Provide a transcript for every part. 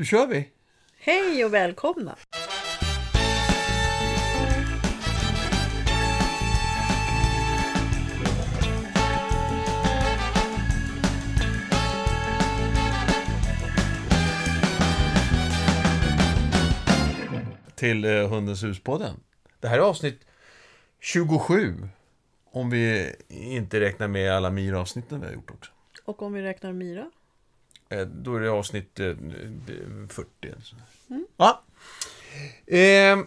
Då kör vi! Hej och välkomna! Till eh, Hundens hus-podden. Det här är avsnitt 27. Om vi inte räknar med alla Mira-avsnitten vi har gjort också. Och om vi räknar Mira? Eh, då är det avsnitt eh, 40. eller så. Ja. Eh,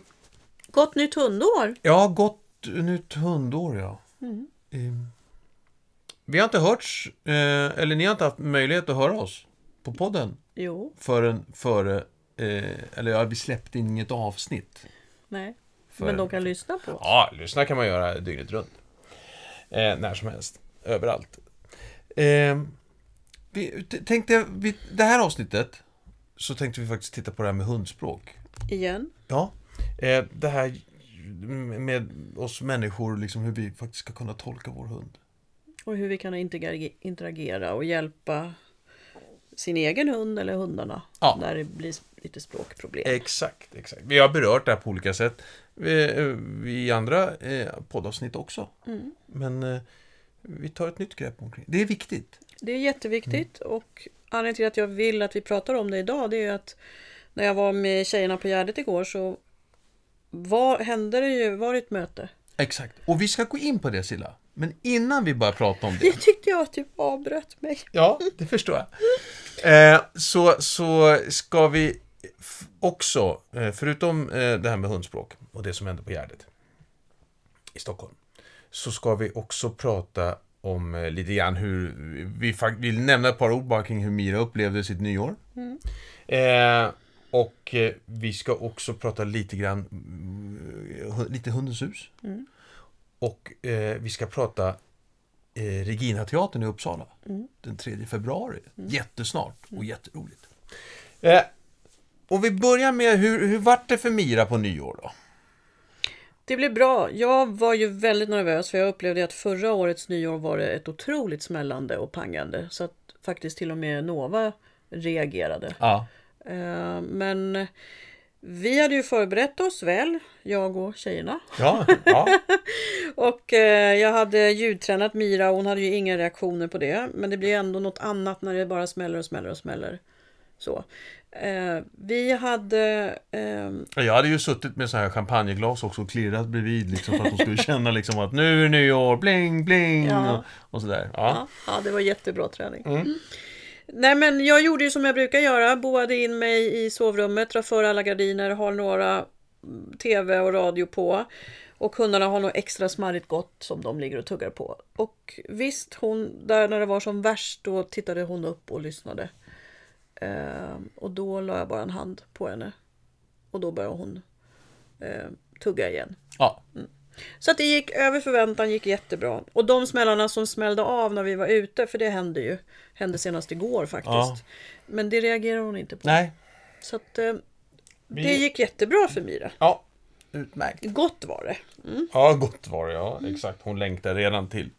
Gott nytt hundår! ja, gott nytt hundår, ja. Eh, vi har inte hörts, eh, eller ni har inte haft möjlighet att höra oss på podden Jo, förrän före, eh, eller ja, vi släppte inget avsnitt. nej. För- Men de kan lyssna på oss. Ja, lyssna kan man göra dygnet runt. Eh, när som helst. Överallt. Vi tänkte, vi, det här avsnittet så tänkte vi faktiskt titta på det här med hundspråk. Igen. Ja. Eh, det här med oss människor, liksom hur vi faktiskt ska kunna tolka vår hund. Och hur vi kan interagera- interagera och hjälpa sin egen hund eller hundarna. Ja. Där det blir lite språkproblem. Exakt, exakt. Vi har berört det här på olika sätt eh, i andra eh, poddavsnitt också. Men eh, vi tar ett nytt grepp omkring det. är viktigt. Det är jätteviktigt och anledningen till att jag vill att vi pratar om det idag det är att när jag var med tjejerna på Gärdet igår så var, hände det ju, var det ett möte. Exakt. Och vi ska gå in på det Silla. Men innan vi börjar prata om det. Jag tyckte jag typ avbröt mig. Ja, det förstår jag. Eh, så, så ska vi också, eh, förutom eh, det här med hundspråk och det som hände på Gärdet i Stockholm, så ska vi också prata om eh, lite grann hur vi vill nämna ett par ord bara kring hur Mira upplevde sitt nyår. Eh, och eh, vi ska också prata lite grann, mm, hu- lite Hundens hus. Och eh, vi ska prata eh, Regina-teatern i Uppsala den 3 februari. Jättesnart och jätteroligt. Eh, och vi börjar med, hur, hur vart det för Mira på nyår då? Det blev bra. Jag var ju väldigt nervös för jag upplevde att förra årets nyår var det ett otroligt smällande och pangande. Så att faktiskt till och med Nova reagerade. Ja. Eh, Men vi hade ju förberett oss väl, jag och tjejerna. Ja, ja. Och eh, jag hade ljudtränat Mira och hon hade ju inga reaktioner på det. Men det blir ändå något annat när det bara smäller och smäller och smäller. Så. Eh, vi hade... ehm, Jag hade ju suttit med så här champagneglas också och klirrat bredvid liksom, för att de skulle känna liksom att nu är det nyår, bling, bling Ja. och, och sådär. Ja. Ja, ja, det var jättebra träning. Mm. Nej, men jag gjorde ju som jag brukar göra. Boade in mig i sovrummet, drar för alla gardiner, har några mm, tv och radio på. Och hundarna har något extra smarrigt gott som de ligger och tuggar på. Och visst, hon, där när det var som värst, då tittade hon upp och lyssnade. Ehm, och då la jag bara en hand på henne. Och då började hon eh, tugga igen. ja. Så att det gick över förväntan, gick jättebra. Och de smällarna som smällde av när vi var ute, för det hände ju. Hände senast igår faktiskt. Ja. Men det reagerar hon inte på. Nej. Så att eh, det gick jättebra för Mira. Ja. Utmärkt. Gott var det. Ja, gott var det. Ja, exakt. Hon längtar redan till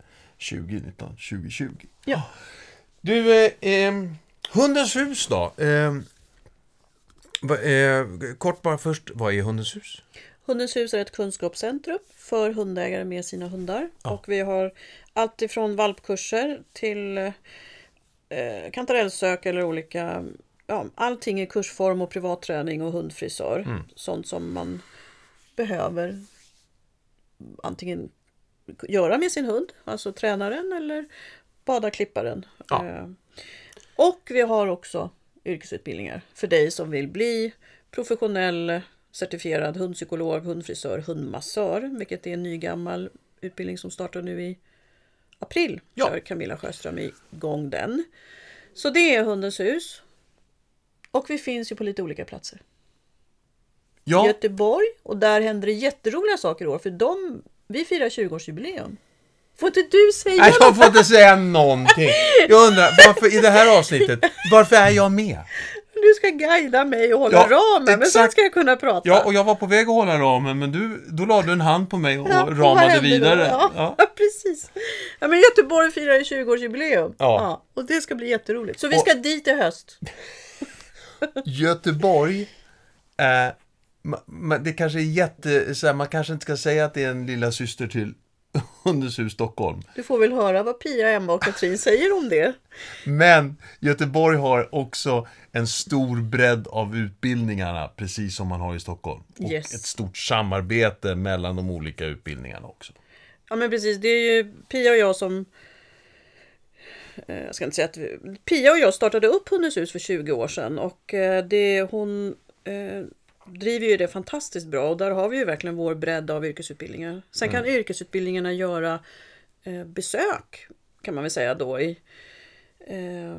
2019, 2020. Ja. Du, eh, ehm, Hundens hus då? Eh, eh, kort bara först, vad är Hundens hus? Hundens hus är ett kunskapscentrum för hundägare med sina hundar. Och vi har allt ifrån valpkurser till eh, kantarellsök eller olika Ja, allting i kursform och privatträning och hundfrisör. Sånt som man behöver antingen göra med sin hund, alltså tränaren eller bada klipparen. Ja. Eh, Och vi har också yrkesutbildningar för dig som vill bli professionell certifierad hundpsykolog, hundfrisör, hundmassör, vilket är en ny gammal utbildning som startar nu i april. Ja. Kör Camilla Sjöström igång den. Så det är Hundens hus. Och vi finns ju på lite olika platser. Ja, Göteborg och där händer det jätteroliga saker i år för de, vi firar 20-årsjubileum. Får inte du säga Nej, jag får inte säga någonting. Jag undrar, varför i det här avsnittet, varför är jag med? Du ska guida mig och hålla Ja, ramen, men sen exakt. ska jag kunna prata. Ja, och jag var på väg att hålla ramen, men du, då la du en hand på mig och Ja, och ramade då? vidare. Ja, Ja. precis. Ja, men Göteborg firar ju 20-årsjubileum. Ja. och det ska bli jätteroligt. Så vi Och- ska dit i höst. Göteborg, eh, ma, ma, det kanske är jätte, så här, man kanske inte ska säga att det är en lilla syster till Hundens hus Stockholm. Du får väl höra vad Pia, Emma och Katrin säger om det. Men Göteborg har också en stor bredd av utbildningarna, precis som man har i Stockholm. Och Yes. ett stort samarbete mellan de olika utbildningarna också. Ja men precis, det är ju Pia och jag som... eh, Jag ska inte säga att vi, Pia och jag startade upp Hundens hus för 20 år sedan och eh, det, hon eh, driver ju det fantastiskt bra och där har vi ju verkligen vår bredd av yrkesutbildningar. Sen kan yrkesutbildningarna göra eh, besök kan man väl säga då i eh,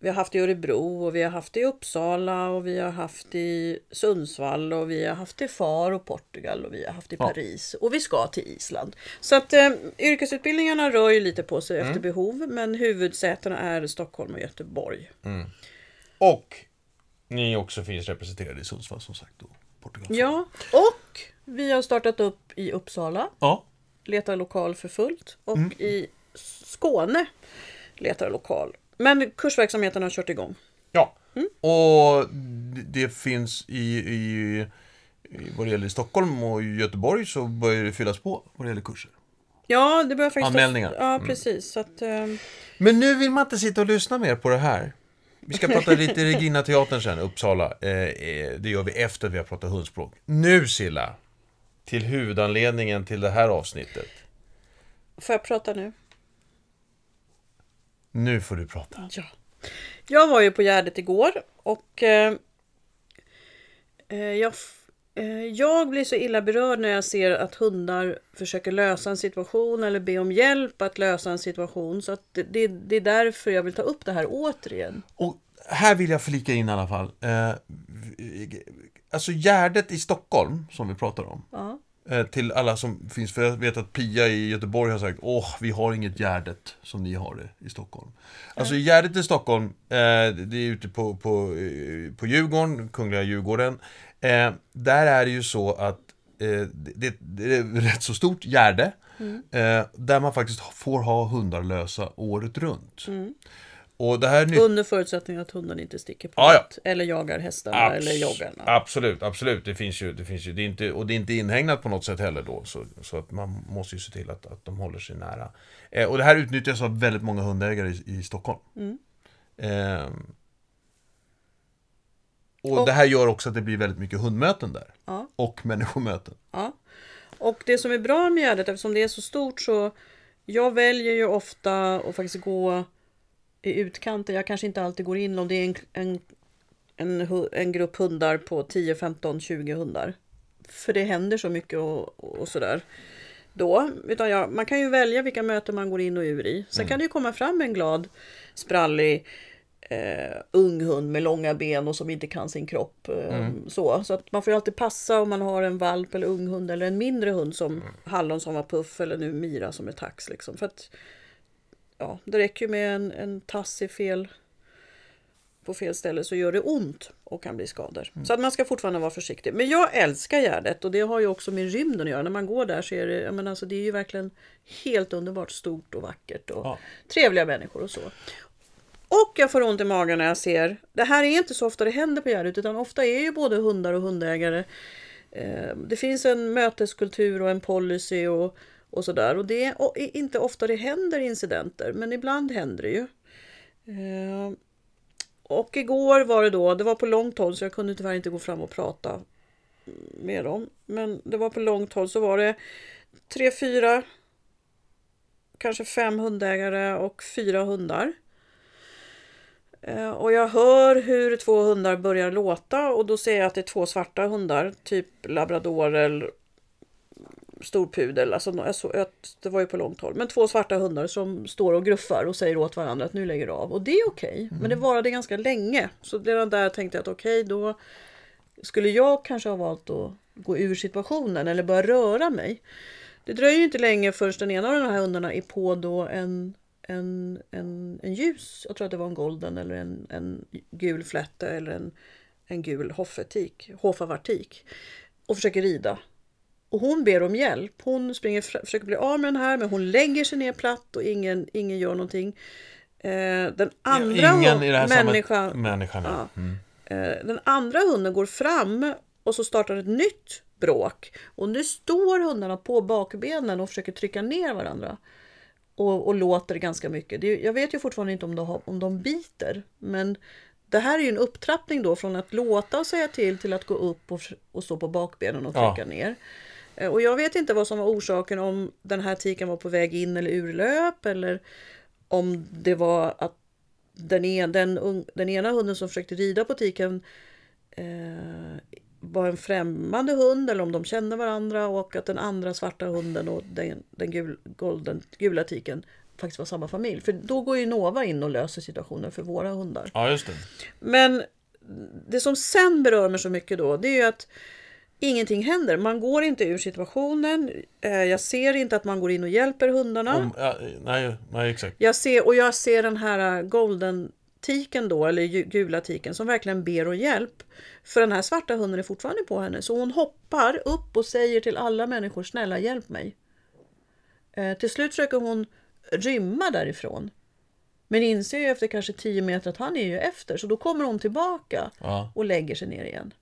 vi har haft i Örebro och vi har haft i Uppsala och vi har haft i Sundsvall och vi har haft i Far och Portugal och vi har haft i. Paris och vi ska till Island. Så att eh, yrkesutbildningarna rör ju lite på sig efter behov men huvudsätena är Stockholm och Göteborg. Och ni också finns representerade i Sundsvall som sagt. Då, Portugal. Ja, och vi har startat upp i Uppsala, ja. letar lokal för fullt och i Skåne letar lokal. Men kursverksamheten har kört igång. Ja, och det- finns i, i, i vad det gäller Stockholm och Göteborg så börjar det fyllas på vad det gäller kurser. Ja, det börjar faktiskt... Anmälningar. Ja, precis. Så att, eh, Men nu vill man inte sitta och lyssna mer på det här. Vi ska prata lite Regina Teatern sen, Uppsala. Eh, eh, det gör vi efter att vi har pratat hundspråk. Nu Silla, till huvudanledningen till det här avsnittet. får jag prata nu? Nu får du prata. Ja. Jag var ju på Gärdet igår och eh, jag, jag blir så illa berörd när jag ser att hundar försöker lösa en situation eller be om hjälp att lösa en situation. Så det, det, det är därför jag vill ta upp det här återigen. Och här vill jag flika in i alla fall. Eh, alltså Gärdet i Stockholm, som vi pratar om. Ja. Eh, till alla som finns, för jag vet att Pia i Göteborg har sagt Åh, vi har inget Gärdet som ni har det i Stockholm. Alltså Gärdet i Stockholm, eh, det är ute på, på, eh, på Djurgården, Kungliga Djurgården. Eh, där är det ju så att eh, det, det är rätt så stort gärde. Eh, där man faktiskt får ha hundar lösa året runt. Och det här är nytt... Under förutsättning att hunden inte sticker på Ja, ja. eller jagar hästarna Abs- eller joggarna. Absolut, absolut. Det finns ju, det finns ju, det är inte, och det är inte inhägnat på något sätt heller då. Så, så att man måste ju se till att, att de håller sig nära. Eh, och det här utnyttjas av väldigt många hundägare i, i Stockholm. Ehm, och, Och- det här gör också att det blir väldigt mycket hundmöten där. Ja. Och människomöten. Ja. Och det som är bra med Gärdet, eftersom det är så stort så jag väljer ju ofta att faktiskt gå i utkanten. Jag kanske inte alltid går in om det är en, en, en, en grupp hundar på 10, 15, 20 hundar. För det händer så mycket och, och sådär. Då, utan jag, man kan ju välja vilka möten man går in och ur i. Sen kan det ju komma fram en glad, sprallig eh, ung hund med långa ben och som inte kan sin kropp. Eh, så. så att man får ju alltid passa om man har en valp eller ung hund eller en mindre hund som Hallon som var Puff eller nu Mira som är tax. Liksom. För att, ja, det räcker ju med en, en tass i fel, på fel ställe så gör det ont och kan bli skador. Så att man ska fortfarande vara försiktig. Men jag älskar Gärdet och det har ju också med rymden att göra. När man går där så är det, jag menar, alltså, det är ju verkligen helt underbart stort och vackert och Ja. trevliga människor och så. Och jag får ont i magen när jag ser, det här är inte så ofta det händer på Gärdet utan ofta är ju både hundar och hundägare. Eh, det finns en möteskultur och en policy och, och sådär. Och det är inte ofta det händer incidenter men ibland händer det ju. Eh, och igår var det då, det var på långt håll så jag kunde tyvärr inte gå fram och prata med dem. Men det var på långt håll så var det tre, fyra, kanske fem hundägare och fyra hundar. Ehm, och jag hör hur två hundar börjar låta och då ser jag att det är två svarta hundar, typ labradorer eller storpudel. Alltså, jag såg att det var ju på långt håll. Men två svarta hundar som står och gruffar och säger åt varandra att nu lägger du av. Och det är okej. Men det varade ganska länge. Så redan där tänkte jag att okej, då skulle jag kanske ha valt att gå ur situationen eller börja röra mig. Det dröjer inte länge förrän den ena av de här hundarna är på då en, en, en, en ljus. Jag tror att det var en golden eller en, en gul flätte eller en, en gul hoffetik, hoffavartik. Och försöker rida. Och hon ber om hjälp. Hon springer, försöker bli av med den här men hon lägger sig ner platt och ingen, ingen gör någonting. Eh, den andra Ingen i det här människan. Människan, ja. Ja. Mm. Eh, Den andra hunden går fram och så startar ett nytt bråk. Och nu står hundarna på bakbenen och försöker trycka ner varandra. Och, och låter ganska mycket. Det, jag vet ju fortfarande inte om de, om de biter. Men det här är ju en upptrappning då från att låta och säga till till att gå upp och, och stå på bakbenen och Ja. trycka ner. Eh, Och jag vet inte vad som var orsaken om den här tiken var på väg in eller ur löp eller om det var att den, en, den, den ena hunden som försökte rida på tiken eh, var en främmande hund eller om de kände varandra och att den andra svarta hunden och den, den gul, golden, gula tiken faktiskt var samma familj. För då går ju Nova in och löser situationen för våra hundar. Ja, just det. Men det som sen berör mig så mycket då, det är ju att ingenting händer. Man går inte ur situationen. Eh, Jag ser inte att man går in och hjälper hundarna. Om, ja, nej, nej, exakt. Jag ser, och jag ser den här golden tiken då, eller gula tiken, som verkligen ber om hjälp. För den här svarta hunden är fortfarande på henne. Så hon hoppar upp och säger till alla människor, snälla hjälp mig. Eh, till slut försöker hon rymma därifrån. Men inser ju efter kanske 10 meter att han är ju efter, så då kommer hon tillbaka Ja. och lägger sig ner igen.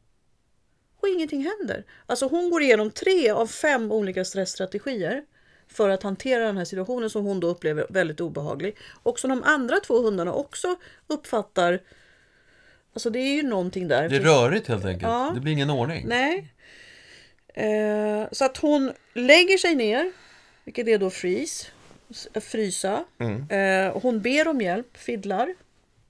Och ingenting händer. Alltså hon går igenom tre av fem olika stressstrategier för att hantera den här situationen som hon då upplever väldigt obehaglig. Och som de andra två hundarna också uppfattar. Alltså det är ju någonting där. Det är rörigt helt enkelt. Ja. Det blir ingen ordning. Nej. Eh, så att hon lägger sig ner, vilket är då freeze, s- frysa. Eh, hon ber om hjälp, fiddlar,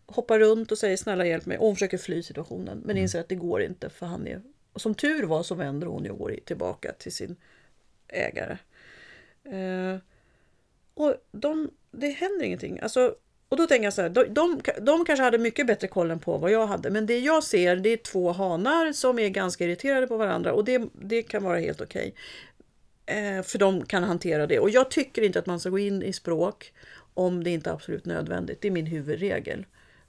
hoppar runt och säger snälla hjälp mig. Och hon försöker fly situationen, men inser att det går inte för han är... Och som tur var så vänder hon ju och går tillbaka till sin ägare. Eh, och de, det händer ingenting. Alltså, och då tänker jag så här, de, de, de kanske hade mycket bättre koll än på vad jag hade. Men det jag ser det är två hanar som är ganska irriterade på varandra och det, det kan vara helt okej. Eh, för de kan hantera det. Och jag tycker inte att man ska gå in i språk om det inte är absolut nödvändigt. Det är min huvudregel.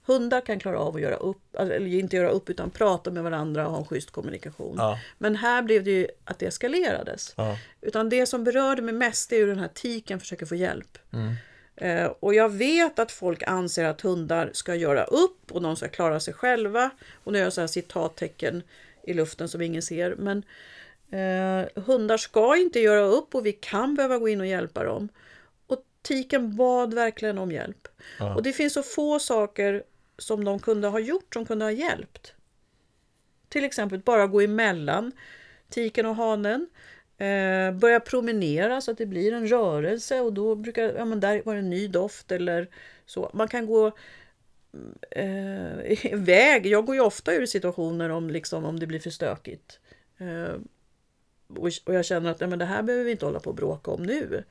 Hundar kan klara av att göra upp, eller inte göra upp utan prata med varandra och ha en schysst kommunikation. Ja. Men här blev det ju att det eskalerades. Ja. Utan det som berörde mig mest är hur den här tiken försöker få hjälp. Mm. Eh, och jag vet att folk anser att hundar ska göra upp och de ska klara sig själva. Och nu gör jag så här citattecken i luften som ingen ser. Men eh, hundar ska inte göra upp och vi kan behöva gå in och hjälpa dem. Och tiken bad verkligen om hjälp. Ja. Och det finns så få saker som de kunde ha gjort som kunde ha hjälpt. Till exempel bara gå emellan tiken och hanen. Eh, börja promenera så att det blir en rörelse och då brukar, ja men där var det en ny doft eller så. Man kan gå eh, iväg. Jag går ju ofta ur situationer om, liksom, om det blir för stökigt. Eh, och, och jag känner att ja, men det här behöver vi inte hålla på och bråka om nu.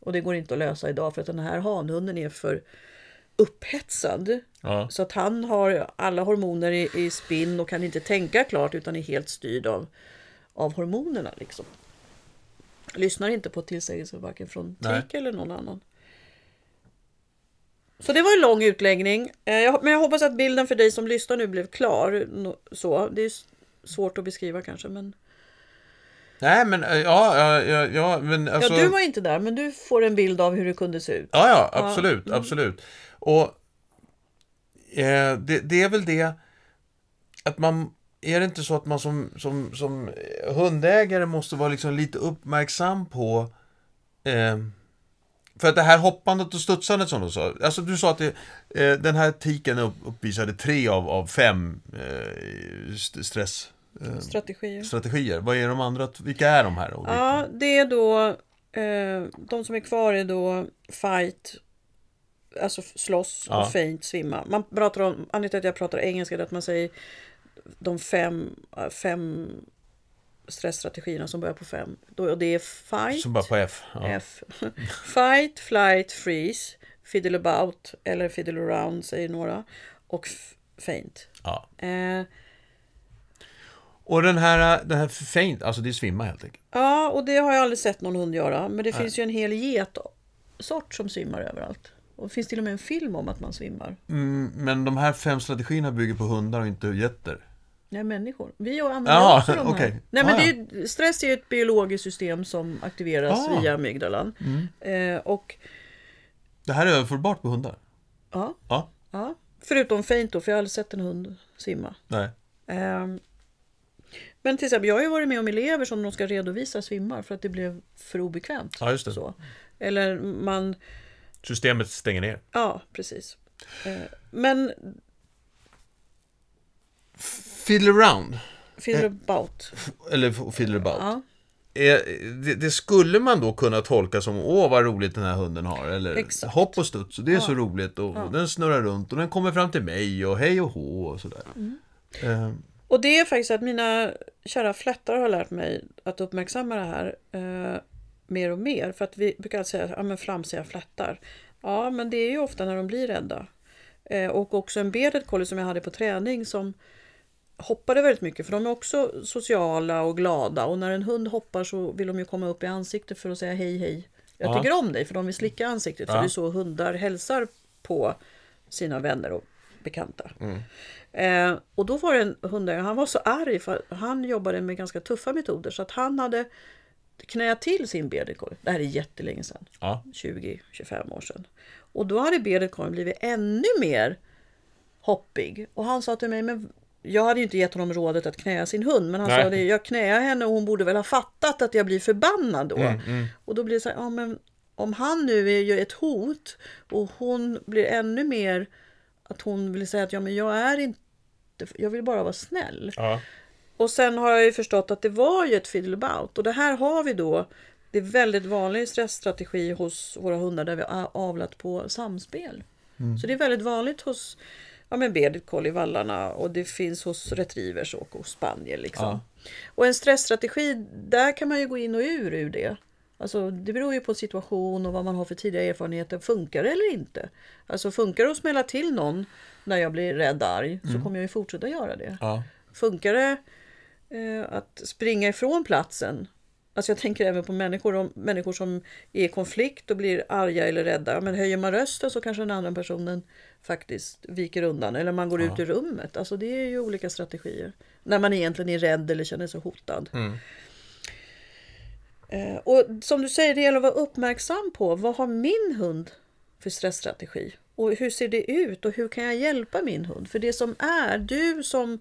Och det går inte att lösa idag för att den här hanhunden är för upphetsad. Ja. Så att han har alla hormoner i, i spinn och kan inte tänka klart utan är helt styrd av, av hormonerna. Liksom. Lyssnar inte på tillsägelser varken från tik eller någon annan. Så det var en lång utläggning. Eh, Men jag hoppas att bilden för dig som lyssnar nu blev klar. Så. Det är svårt att beskriva kanske. Men... Nej, men eh, ja, ja, ja, ja men alltså... Ja, du var inte där men du får en bild av hur det kunde se ut. Ja, ja, absolut, absolut. Och eh, det, det är väl det att man, är det inte så att man som, som, som hundägare måste vara liksom lite uppmärksam på eh, för att det här hoppandet och studsandet som du sa, alltså du sa att det, eh, den här tiken upp, uppvisade tre av, av fem eh, st- stress eh, Strategier. strategier. Vad är de andra? Vilka är de här? Ja, det är då... Eh, de som är kvar är då fight, alltså slåss Ja. och faint, svimma. Man pratar om, anledningen till att jag pratar engelska är att man säger de fem, eh, fem stressstrategierna som börjar på fem. Då, och det är fight, Som bara på F. Ja. F. fight, flight, freeze, fiddle about eller fiddle around säger några. Och faint. Ja. Eh, Och den här, den här faint, alltså det är svimma helt enkelt. Ja, och det har jag aldrig sett någon hund göra. Men det finns ju en hel getsort som svimmar överallt. Och det finns till och med en film om att man svimmar. Mm, men de här fem strategierna bygger på hundar och inte getter. Nej, människor. Vi och andra Jaha, också de här. okej. Nej, men Ah, det är, stress är ju ett biologiskt system som aktiveras Ah. via amygdalan. Mm. Eh, och Det här är överförbart på hundar. ja, Ja. ja. Förutom Feint då, för jag har aldrig sett en hund simma. Nej. Ehm, Men till exempel, jag har ju varit med om elever som de ska redovisa svimmar för att det blev för obekvämt. Ja, just det. Så. Eller man, Systemet stänger ner. ja precis. Eh, Men Fiddle around, fiddle about. eller fiddle about. Ja, Är, det, det skulle man då kunna tolka som åh vad roligt den här hunden har. Eller Exakt. hopp och studs och det är så Ja. roligt och den snurrar runt och den kommer fram till mig och hej och hå och sådär. Mm. Eh, Och det är faktiskt att mina kära flättar har lärt mig att uppmärksamma det här eh, mer och mer. För att vi brukar säga, ja men flamsiga flättar. Ja, men det är ju ofta när de blir rädda. Eh, och också en bearded collie som jag hade på träning som hoppade väldigt mycket. För de är också sociala och glada. Och när en hund hoppar så vill de ju komma upp i ansiktet för att säga hej hej. Jag Ja. tycker om dig. För de vill slicka ansiktet. För Ja. det är så hundar hälsar på sina vänner och bekanta. Eh, och då var det en hundägare, han var så arg för han jobbade med ganska tuffa metoder så att han hade knäat till sin collie. Det här är jättelänge sedan, ja. 20-25 år sedan. Och då hade collien blivit ännu mer hoppig. Och han sa till mig, men jag hade ju inte gett honom rådet att knäa sin hund, men han Nej. sa det, jag knäar henne och hon borde väl ha fattat att jag blir förbannad då. Mm, Och då blir det så här, ja men om han nu är ju ett hot och hon blir ännu mer att hon vill säga att ja men jag är inte, jag vill bara vara snäll. ja. Och sen har jag ju förstått att det var ju ett fiddle-about. Och det här har vi då, det är väldigt vanlig stressstrategi hos våra hundar där vi har avlat på samspel. Så det är väldigt vanligt hos ja, men bearded collie vallarna och det finns hos retrievers och hos spaniel. Liksom. Ja. Och en stressstrategi, där kan man ju gå in och ur ur det. Alltså, det beror ju på situation och vad man har för tidigare erfarenheter. Funkar det eller inte? Alltså funkar det att smälla till någon när jag blir rädd arg så kommer jag ju fortsätta göra det. ja. Funkar det att springa ifrån platsen? Alltså jag tänker även på människor, om, människor som är i konflikt och blir arga eller rädda. Men höjer man rösten så kanske den andra personen faktiskt viker undan. Eller man går ut ur rummet. Alltså det är ju olika strategier. När man egentligen är rädd eller känner sig hotad. Eh, och som du säger, det gäller att vara uppmärksam på vad har min hund för stressstrategi? Och hur ser det ut och hur kan jag hjälpa min hund? För det som är, du som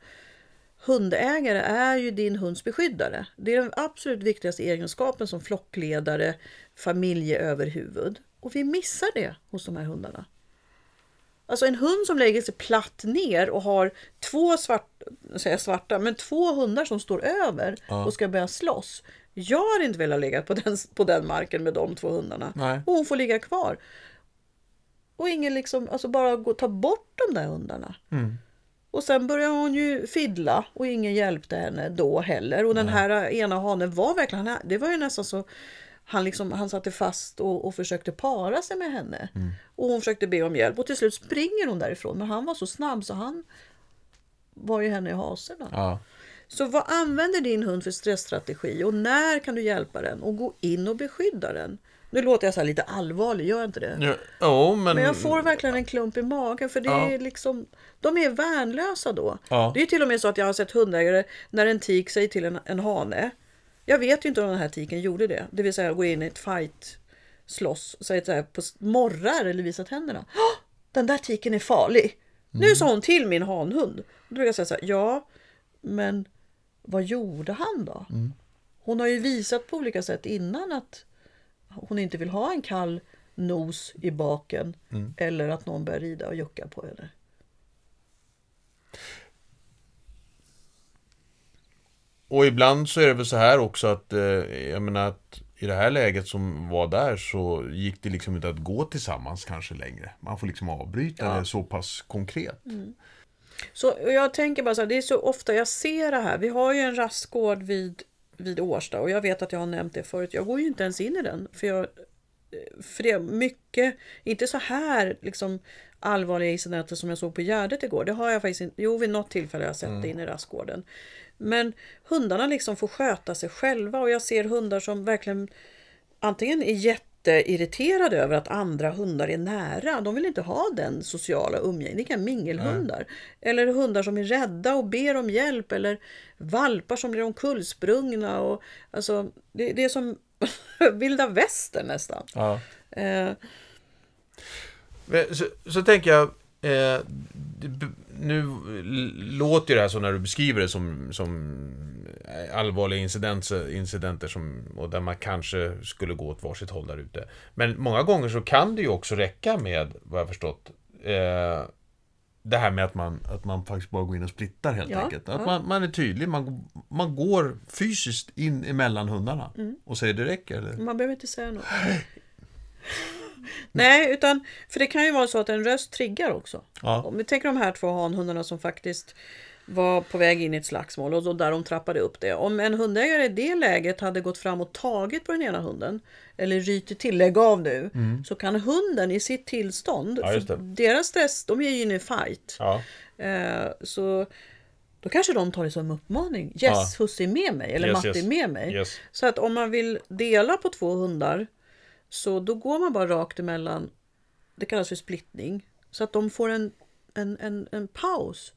hundägare är ju din hunds beskyddare. Det är den absolut viktigaste egenskapen som flockledare, familjeöverhuvud. Och vi missar det hos de här hundarna. Alltså en hund som lägger sig platt ner och har två svart, säger svarta, men två hundar som står över och ska börja slåss. Jag har inte velat ligga på den, på den marken med de två hundarna. Nej. Och hon får ligga kvar. Och ingen liksom, alltså bara gå, ta bort de där hundarna. Och sen började hon ju fiddla och ingen hjälpte henne då heller. Och den här ena hanen var verkligen, han- det var ju nästan så han, liksom, han satte fast och, och försökte para sig med henne. Och hon försökte be om hjälp och till slut springer hon därifrån. Men han var så snabb så han var ju henne i haserna. ja. Så vad använder din hund för stressstrategi och när kan du hjälpa den och gå in och beskydda den? Nu låter jag så lite allvarlig, gör jag inte det? Ja, Jo, men... Men jag får verkligen en klump i magen för det Ja. är liksom, de är värnlösa då. Ja. Det är till och med så att jag har sett hundägare när en tik säger till en, en hane. Jag vet ju inte om den här tiken gjorde det. Det vill säga gå in i ett fight, slåss, och säger så här på morrar eller visat händerna. "Åh, Den där tiken är farlig. Nu sa hon till min hanhund. Då brukar jag säga så här, ja, men vad gjorde han då? Hon har ju visat på olika sätt innan att hon inte vill ha en kall nos i baken eller att någon börjar rida och jucka på henne. Och ibland så är det väl så här också att, eh, jag menar att i det här läget som var där så gick det liksom inte att gå tillsammans kanske längre. Man får liksom avbryta Ja. det så pass konkret. Så jag tänker bara så här, det är så ofta jag ser det här. Vi har ju en rastgård vid, vid Årsta och jag vet att jag har nämnt det förut. Jag går ju inte ens in i den. För, jag, för det är mycket, inte så här liksom allvarliga incidenter som jag såg på Gärdet igår. Det har jag faktiskt inte, jo vid något tillfälle har jag sett det inne i rastgården. Men hundarna liksom får sköta sig själva och jag ser hundar som verkligen antingen är jätteirriterade över att andra hundar är nära. De vill inte ha den sociala umgänget. Det inga mingelhundar. Eller hundar som är rädda och ber om hjälp. Eller valpar som blir omkullsprungna. Och, alltså, det, det är som vilda västern nästan. Ja. Eh, Så, så tänker jag, eh, nu låter ju det här så när du beskriver det som, som allvarliga incidenter, incidenter som, och där man kanske skulle gå åt varsitt håll där ute. Men många gånger så kan det ju också räcka med, vad jag förstått, eh, det här med att man, att man faktiskt bara går in och splittar helt Ja, enkelt. Att ja. man, man är tydlig, man, man går fysiskt in emellan hundarna Mm. och säger det räcker. Eller? Man behöver inte säga något. Nej, utan för det kan ju vara så att en röst triggar också. Ja. Om vi tänker de här två hanhundarna som faktiskt var på väg in i ett slagsmål och då där de trappade upp det. Om en hundägare i det läget hade gått fram och tagit på den ena hunden eller ryter till, lägg av nu, så kan hunden i sitt tillstånd, Mm. Ja, deras stress, de är ju inne i fight. Ja. Eh, så då kanske de tar det som uppmaning. Yes, Ja. husse är med mig eller Yes, matte är med mig. Yes. Så att om man vill dela på två hundar så då går man bara rakt emellan. Det kallas för splittning. Så att de får en, en, en, en paus.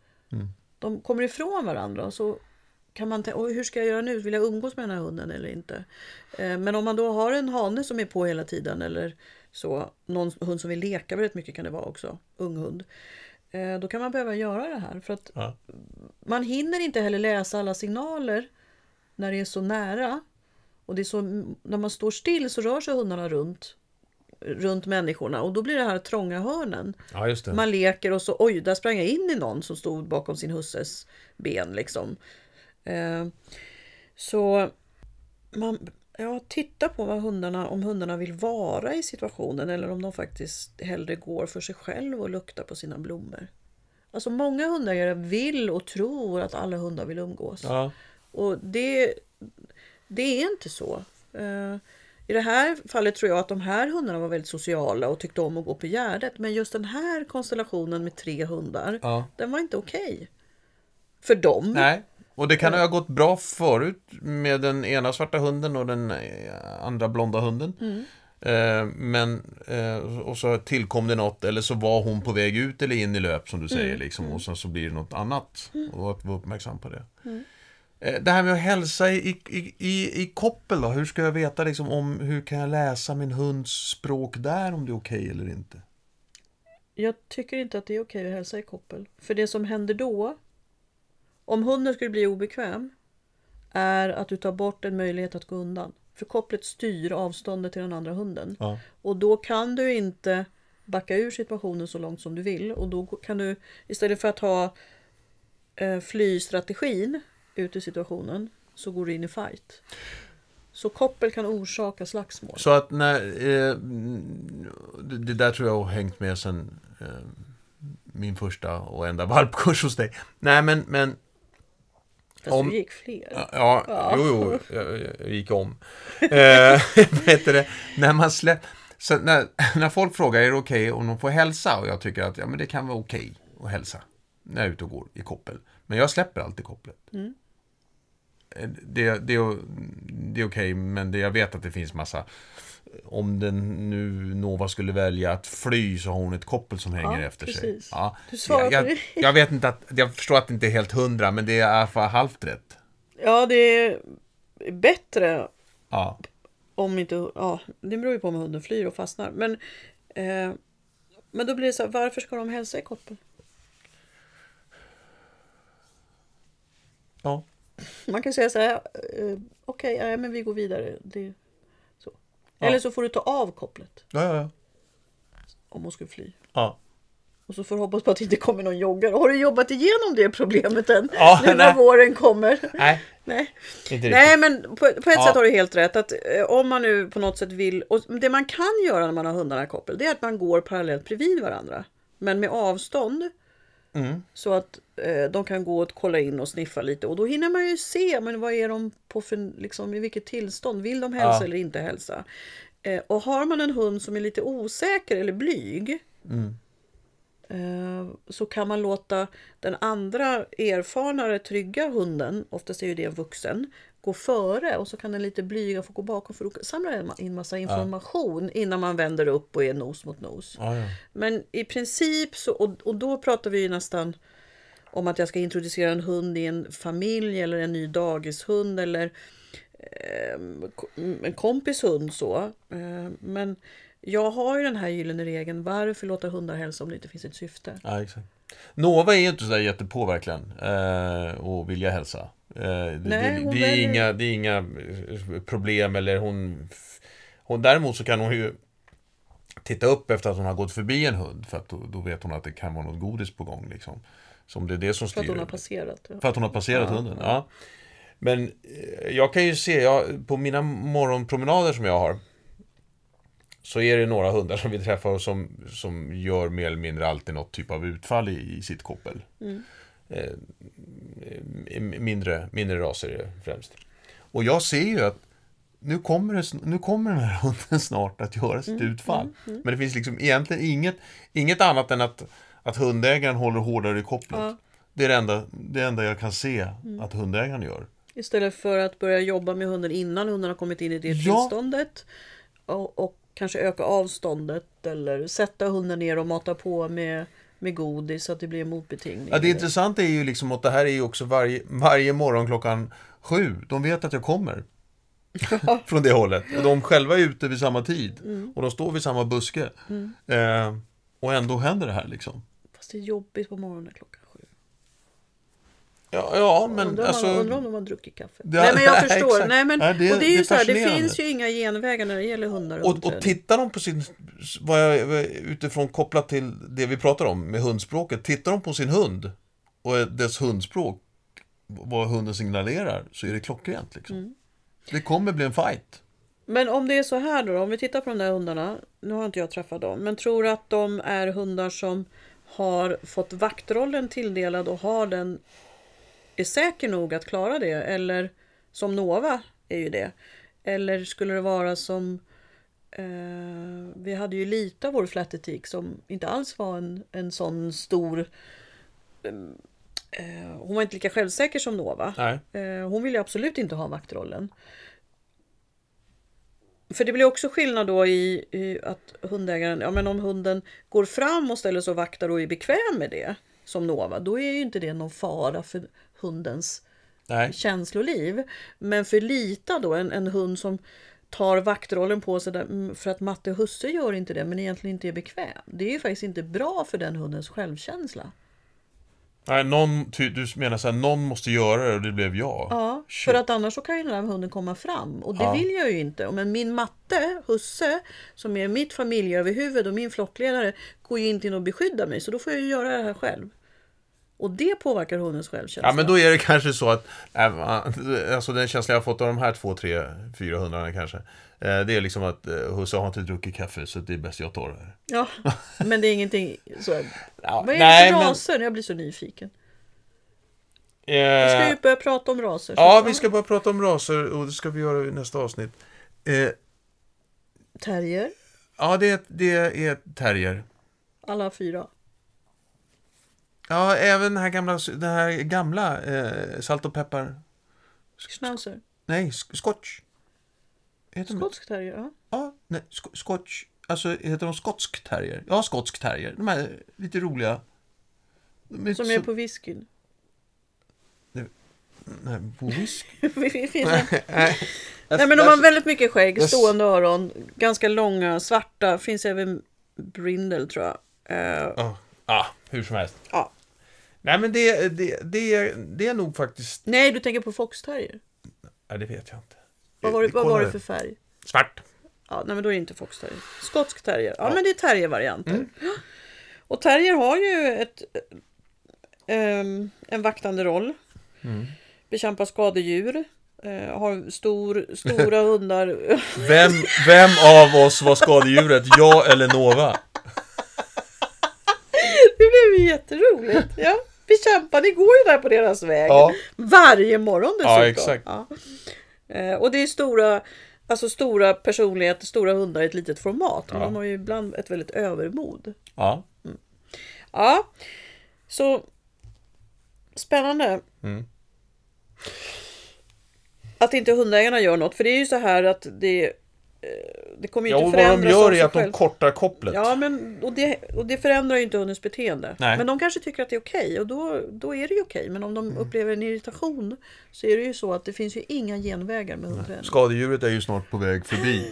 De kommer ifrån varandra. och Så kan man tänka, "Oj, hur ska jag göra nu? Vill jag umgås med den här hunden eller inte? Eh, Men om man då har en hane som är på hela tiden eller så, någon hund som vill leka väldigt mycket kan det vara också, ung hund. Eh, Då kan man behöva göra det här för att Ja. man hinner inte heller läsa alla signaler när det är så nära. Och det är så, när man står still så rör sig hundarna runt, runt människorna och då blir det här trånga hörnen. ja. Man leker och så oj, där sprang jag in i någon som stod bakom sin husses ben liksom. Eh, så man, ja, titta på vad hundarna, om hundarna vill vara i situationen eller om de faktiskt hellre går för sig själv och luktar på sina blommor. Alltså många hundägare vill och tror att alla hundar vill umgås. Ja. Och det, det är inte så. Eh, I det här fallet tror jag att de här hundarna var väldigt sociala och tyckte om att gå på Gärdet. Men just den här konstellationen med tre hundar, Ja. den var inte okej. För dem. Nej, och det kan ha gått bra förut med den ena svarta hunden och den eh, andra blonda hunden. Eh, Men, eh, och så tillkom det något, eller så var hon på väg ut eller in i löp som du säger, liksom, och sen så blir det något annat. Och att vara uppmärksam på det. Eh, Det här med att hälsa i, i, i, i koppel då, hur ska jag veta liksom om, hur kan jag läsa min hunds språk där, om det är okej eller inte? Jag tycker inte att det är okej att hälsa i koppel. För det som händer då, om hunden skulle bli obekväm, är att du tar bort en möjlighet att gå undan. För kopplet styr avståndet till den andra hunden. Ja. Och då kan du inte backa ur situationen så långt som du vill. Och då kan du, istället för att ha eh, flystrategin ut ur situationen, så går du in i fight. Så koppel kan orsaka slagsmål. Så att när, eh, det där tror jag har hängt med sen eh, min första och enda valpkurs hos dig. Nej men, men Fast om- du gick fler. ja, Ja. jo, jo, jag, jag gick om. Eh, det? När man slä, så när, när folk frågar är det okej om de får hälsa och jag tycker att ja, men det kan vara okej att hälsa när jag är ute och går i koppel. Men jag släpper alltid kopplet. Mm. Det, det, är- det är okej, men det, jag vet att det finns massa om den nu Nova skulle välja att fly så har hon ett koppel som hänger Ja, efter sig. precis. Ja. Du svarar jag, jag, jag vet inte att, jag förstår att det inte är helt hundra, men det är i alla fall halvt rätt. Ja, det är bättre Ja. om inte... Ja, det beror ju på om hunden flyr och fastnar. Men, eh, men då blir det så här, varför ska de hälsa i koppel? Ja. Man kan säga så här, eh, okej, ja, men vi går vidare. Det, så. Ja. Eller så får du ta av kopplet Ja, ja, ja. om hon skulle fly. ja. Och så får du hoppas på att det inte kommer någon joggare. Har du jobbat igenom det problemet än? Ja, nu när nej. våren kommer? Nej, Nej. Nej, men på, på ett Ja. sätt har du helt rätt. Att eh, om man nu på något sätt vill... Och det man kan göra när man har hundarna i koppel, det är att man går parallellt bredvid varandra. Men med avstånd. Mm. Så att eh, de kan gå och kolla in och sniffa lite. Och då hinner man ju se, men vad är de på för, liksom, i vilket tillstånd? Vill de hälsa Ja. eller inte hälsa? Eh, och har man en hund som är lite osäker eller blyg. Mm. Eh, så kan man låta den andra erfarnare, trygga hunden, oftast är ju det en vuxen, gå före och så kan den lite blyga få gå bakom för då samlar den in massa information innan man vänder upp och är nos mot nos. Ja, ja. Men i princip så, och, och då pratar vi ju nästan om att jag ska introducera en hund i en familj eller en ny dagishund eller eh, en kompis hund så. Eh, men Jag har ju den här gyllene regeln, varför låta hundar hälsa om det inte finns ett syfte? Ja, exakt. Nova är ju inte sådär jättepå verkligen. Eh, och vilja hälsa. Eh, det, Nej, det, det, är väljer- inga, det är inga eh, problem eller hon, hon... Däremot så kan hon ju titta upp efter att hon har gått förbi en hund. För att då, då vet hon att det kan vara något godis på gång. Liksom. Så om det är det som styr. För att hon har passerat. För att hon har passerat Ja, hunden, ja. Men eh, jag kan ju se, jag, på mina morgonpromenader som jag har Så är det några hundar som vi träffar och som, som gör mer eller mindre alltid något typ av utfall i, i sitt koppel. Eh, eh, mindre, mindre raser är det främst. Och jag ser ju att nu kommer, det, nu kommer den här hunden snart att göra sitt utfall. Men det finns liksom egentligen inget, inget annat än att, att hundägaren håller hårdare i kopplet. Ja. Det är det enda, det enda jag kan se att hundägaren gör. Istället för att börja jobba med hunden innan hunden har kommit in i det Ja. tillståndet. Och, och kanske öka avståndet eller sätta hunden ner och mata på med, med godis så att det blir en motbetingning. Ja, det intressanta är ju liksom att det här är ju också varje, varje morgon klockan sju. De vet att jag kommer. Från det hållet. Och de själva är ute vid samma tid. Och de står vid samma buske. Eh, och ändå händer det här liksom. Fast det är jobbigt på morgonen klockan. Ja, ja men undrar, alltså... om man, undrar om de har druckit kaffe. Ja, nej men jag nej, förstår. exakt. Nej, men, Nej, det- och det är ju det så här, det finns ju inga genvägar när det gäller hundar och Och, och tittar de på sin, vad jag, utifrån kopplat till det vi pratar om med hundspråket, tittar de på sin hund och dess hundspråk, vad hunden signalerar, så är det klockrent liksom. Mm. Det kommer bli en fight. Men om det är så här då, om vi tittar på de där hundarna. Nu har inte jag träffat dem, men tror att de är hundar som har fått vaktrollen tilldelad och har den är säker nog att klara det eller som Nova är ju det. Eller skulle det vara som eh, vi hade ju lite av vår flattetik som inte alls var en, en sån stor eh, hon var inte lika självsäker som Nova. Eh, hon ville absolut inte ha vaktrollen. För det blir också skillnad då i, i att hundägaren, ja men om hunden går fram och ställer sig och vaktar och är bekväm med det, som Nova, då är ju inte det någon fara för hundens Nej. känsloliv. Men för Lita då, en, en hund som tar vaktrollen på sig där, mm, för att matte och husse gör inte det men egentligen inte är bekväm. Det är ju faktiskt inte bra för den hundens självkänsla. Nej, någon, du menar så här, någon måste göra det och det blev jag. Ja, Shit. för att annars så kan ju den här hunden komma fram och det Ja. vill jag ju inte. Men min matte, husse, som är mitt familjeöverhuvud och min flockledare, går ju inte in och beskyddar mig så då får jag ju göra det här själv. Och det påverkar hundens självkänsla. Ja, men då är det kanske så att, äh, alltså den känslan jag har fått av de här två, tre, fyra hundarna kanske, eh, det är liksom att eh, husse har inte druckit kaffe så det är bäst jag tar det här. Ja, men det är ingenting så. Ja, Vad är nej, det för men- raser? Jag blir så nyfiken. Eh, Vi ska ju börja prata om raser. Ja, vi ska bara prata om raser och det ska vi göra i nästa avsnitt. Eh, Terrier, ja, det, det är terrier. alla fyra. Ja, även den här gamla, den här gamla eh, salt och peppar. Schnauzer. Nej, sk- scotch. Heter? Skotsk terrier, ja. Ja, nej, sk- scotch. Alltså, heter de skotsk terrier? Ja, skotsk terrier. De här lite roliga. Är Som så- är på whiskyn. Nej, på whisky. Nej, men de har väldigt mycket skägg, stående öron, ganska långa, svarta. Finns även brindel tror jag. Eh, Ja, ah, hur som helst. ja. Nej, men det, det, det, är, det är nog faktiskt... Nej, du tänker på foxterrier. Nej, det vet jag inte. Vad var, det, vad var det för färg? Svart. Ja, nej men då är det inte foxterrier. Skotsk terrier. Ja, men det är terriervarianter. Mm. Och terrier har ju ett, ehm, en vaktande roll. Mm. Bekämpar skadedjur. Eh, har stor, stora hundar. Vem, vem av oss var skadedjuret? Jag eller Nova? Blev ju jätteroligt. Ja. Bekämpa, ni går ju där på deras väg. Ja. Varje morgon dessutom. Ja, exakt. Ja. Eh, och det är stora, alltså stora personligheter, stora hundar i ett litet format. Men Ja. de har ju ibland ett väldigt övermod. Ja. Ja, så spännande. Mm. Att inte hundägarna gör något. För det är ju så här att det, det kommer ju Ja, inte och vad de förändras gör är att de själv. kortar kopplet. Ja, men, och, det, och det förändrar ju inte hundens beteende. Nej. Men de kanske tycker att det är okej och då, då är det ju okej. Men om de upplever en irritation så är det ju så att det finns ju inga genvägar med hundträning. Skadedjuret är ju snart på väg förbi.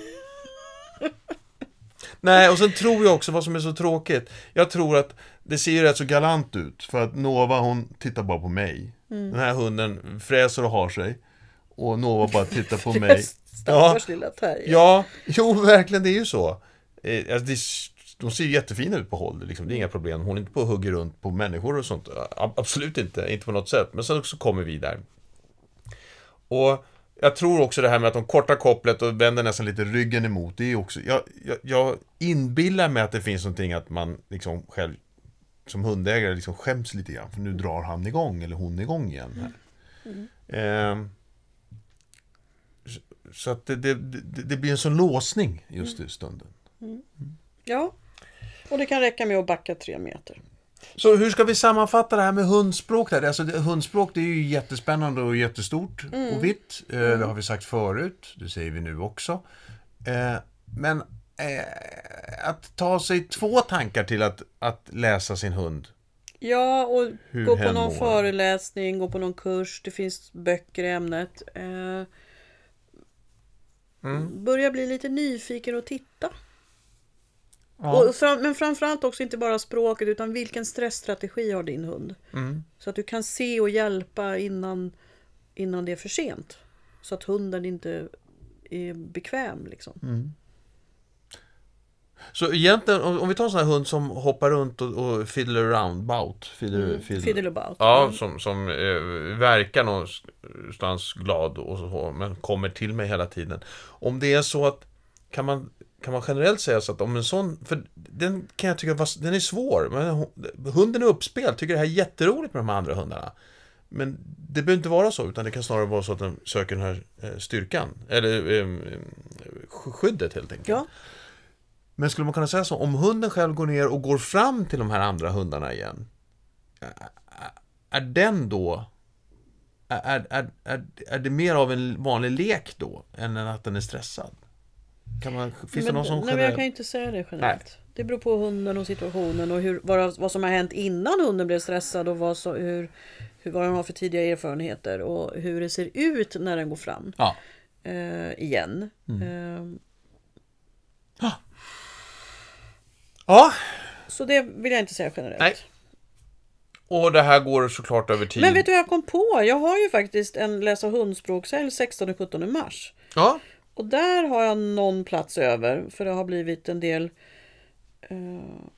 Nej, och sen tror jag också vad som är så tråkigt. Jag tror att det ser ju rätt så galant ut. För att Nova hon tittar bara på mig. Mm. Den här hunden fräser och har sig. Och Nova bara tittar på mig. Stackars lilla terrier. Ja, jo verkligen det är ju så. Eh, alltså, det, de ser ju jättefina ut på håll, liksom. det är inga problem. Hon är inte på och hugger runt på människor och sånt. Absolut inte, inte på något sätt. Men sen så kommer vi där. Och jag tror också det här med att de kortar kopplet och vänder nästan lite ryggen emot. Det är också, jag, jag, jag inbillar mig att det finns någonting att man liksom själv som hundägare liksom skäms lite grann. För nu drar han igång, eller hon igång igen. Här. Ehm, så- så att det, det, det, blir en sån låsning just i stunden. Ja. Och det kan räcka med att backa tre meter. Så hur ska vi sammanfatta det här med hundspråk? Där? Alltså, hundspråk det är ju jättespännande och jättestort och vitt. Eh, Det har vi sagt förut, det säger vi nu också. Eh, men eh, att ta sig två tankar till att, att läsa sin hund. Ja, och Hur gå på någon mår. föreläsning, gå på någon kurs. Det finns böcker i ämnet. Mm. Börja bli lite nyfiken och titta. Och fram, men framförallt också inte bara språket utan vilken stressstrategi har din hund. Mm. Så att du kan se och hjälpa innan, innan det är för sent. Så att hunden inte är bekväm liksom. Mm. Så egentligen, om, om vi tar en sån här hund som hoppar runt och, och fiddler around, bout. Fiddler, fiddler. Fiddle about. Ja, som, som eh, verkar någonstans glad och så, men kommer till mig hela tiden. Om det är så att, kan man, kan man generellt säga så att om en sån, för den kan jag tycka, den är svår, men hunden är uppspelt, tycker det här är jätteroligt med de andra hundarna. Men det behöver inte vara så, utan det kan snarare vara så att den söker den här eh, styrkan, eller eh, eh, skyddet helt enkelt. Ja. Men skulle man kunna säga så, om hunden själv går ner och går fram till de här andra hundarna igen, är den då är, är, är, är det mer av en vanlig lek då än att den är stressad? Kan man, finns det Men, någon sån nej, men jag kan ju inte säga det generellt. Det beror på hunden och situationen och hur, vad, vad som har hänt innan hunden blev stressad och vad, så, hur, hur, vad den har för tidiga erfarenheter och hur det ser ut när den går fram Ja. eh, igen. Mm. Eh, ja, så det vill jag inte säga generellt. Nej. och det här går såklart över tid. Men vet du vad jag kom på? Jag har ju faktiskt en läsa hundspråkshelg 16 och 17 mars. Ja, Och där har jag någon plats över för det har blivit en del eh,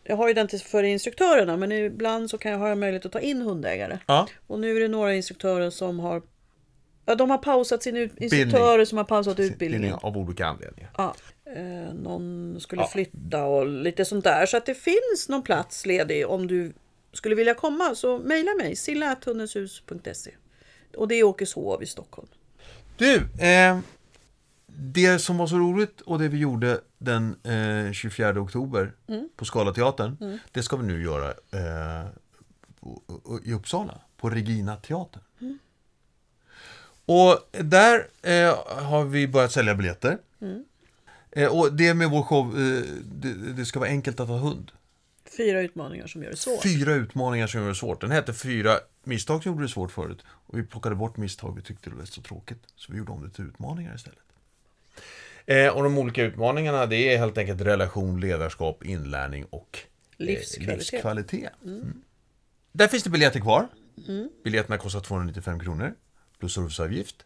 Jag har ju den till för instruktörerna men ibland så kan jag ha möjlighet att ta in hundägare. ja, Och nu är det några instruktörer som har Ja, de har pausat sin instruktörer som har pausat utbildningen. av olika anledningar. Ja, eh, någon skulle Ja. flytta och lite sånt där. Så att det finns någon plats ledig om du skulle vilja komma så mejla mig silla.hundeshus.se Och det är Åkeshov i Stockholm. Du, eh, det som var så roligt och det vi gjorde den eh, 24 oktober på Scalateatern, det ska vi nu göra eh, i Uppsala, på Regina teater. Och där eh, har vi börjat sälja biljetter. Eh, och det med vår show, eh, det, det ska vara enkelt att ha hund. Fyra utmaningar som gör det svårt. Fyra utmaningar som gör det svårt. Den hette Fyra misstag som gjorde det svårt förut. Och vi plockade bort misstag vi tyckte det var så tråkigt. Så vi gjorde om det till utmaningar istället. Eh, och de olika utmaningarna det är helt enkelt relation, ledarskap, inlärning och eh, Livskvalitet. livskvalitet. Mm. Där finns det biljetter kvar. Biljetterna kostar 295 kronor. Plus serviceavgift.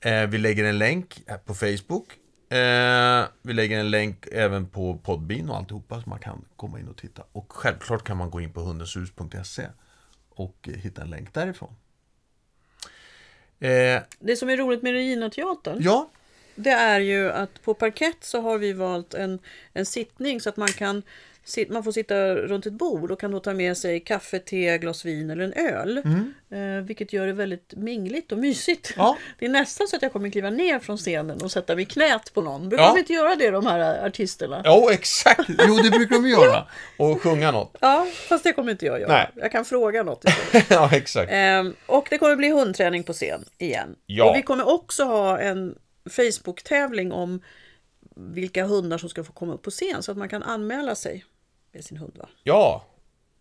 Eh, vi lägger en länk på Facebook. Eh, vi lägger en länk även på Podbean och alltihopa så man kan komma in och titta. Och självklart kan man gå in på hundenshus.se och eh, hitta en länk därifrån. Eh, Det som är roligt med Regina-teatern ja, det är ju att på parkett så har vi valt en, en sittning så att man kan man får sitta runt ett bord och kan då ta med sig kaffe, te, glas vin eller en öl. Eh, vilket gör det väldigt mingligt och mysigt. Mm. Ja. Det är nästan så att jag kommer kliva ner från scenen och sätta mig knät på någon. Brukar Ja. de inte göra det de här artisterna? jo exakt. Jo, det brukar de göra. Och sjunga något. Ja, fast det kommer inte jag göra. Nej. Jag kan fråga något ja, exakt. Ehm, och det kommer bli hundträning på scen igen. Ja. Och vi kommer också ha en Facebook-tävling om vilka hundar som ska få komma upp på scen så att man kan anmäla sig med sin hund. Va? Ja,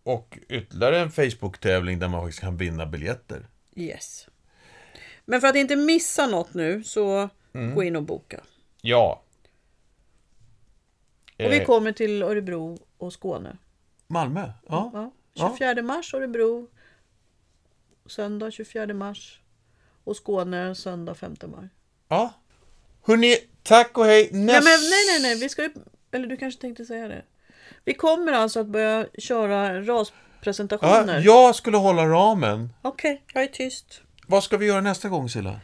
och ytterligare en Facebook-tävling där man faktiskt kan vinna biljetter. Yes. Men för att inte missa något nu så Mm. gå in och boka. Ja. Och vi Eh, kommer till Örebro och Skåne. Malmö, ja. Ja. Ja. 24 mars Örebro. Söndag 24 mars. Och Skåne söndag 5 maj. ja. Hörni, tack och hej. Nej, Näst... men, nej, nej, nej. Vi ska ju... Eller du kanske tänkte säga det. Vi kommer alltså att börja köra Ja, raspresentationer. jag skulle hålla ramen. Okej, jag är tyst. Vad ska vi göra nästa gång, Silla?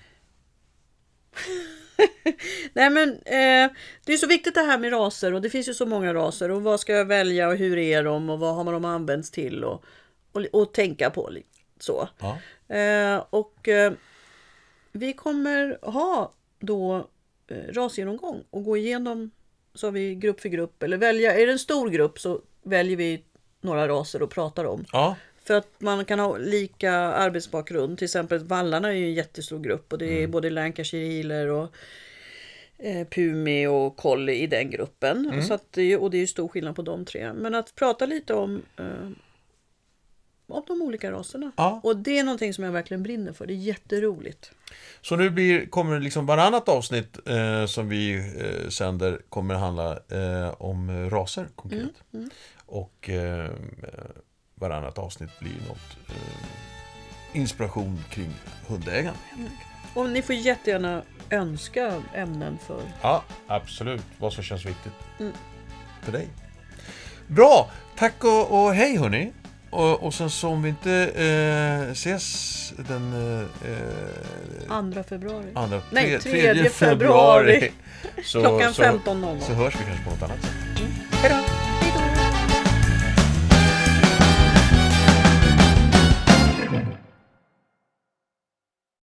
Nej men eh, det är så viktigt det här med raser och det finns ju så många raser och vad ska jag välja och hur är de och vad har man dem använts till och, och, och tänka på. Så. Ja. Eh, och eh, vi kommer ha då eh, rasgenomgång och gå igenom så har vi grupp för grupp eller välja, är det en stor grupp så väljer vi några raser och pratar om. Ja, För att man kan ha lika arbetsbakgrund. Till exempel vallarna är ju en jättestor grupp och det är både Lancashire healer och eh, Pumi och Collie i den gruppen. Så att det, och det är ju stor skillnad på de tre. Men att prata lite om, eh, om de olika raserna. Ja. Och det är någonting som jag verkligen brinner för. Det är jätteroligt. Så nu blir, kommer liksom varannat avsnitt eh, som vi eh, sänder kommer handla eh, om raser konkret. Och eh, varannat avsnitt blir något eh, inspiration kring hundägande. Och ni får jättegärna önska ämnen för Ja, absolut. Vad som känns viktigt Mm. för dig. Bra! Tack och, och hej hörni! Och, och sen så om vi inte eh, ses den eh, 2 februari. andra, Nej, tre- 3 tredje februari. så, Klockan så, 15.00. så hörs vi kanske på något annat sätt. Hej då!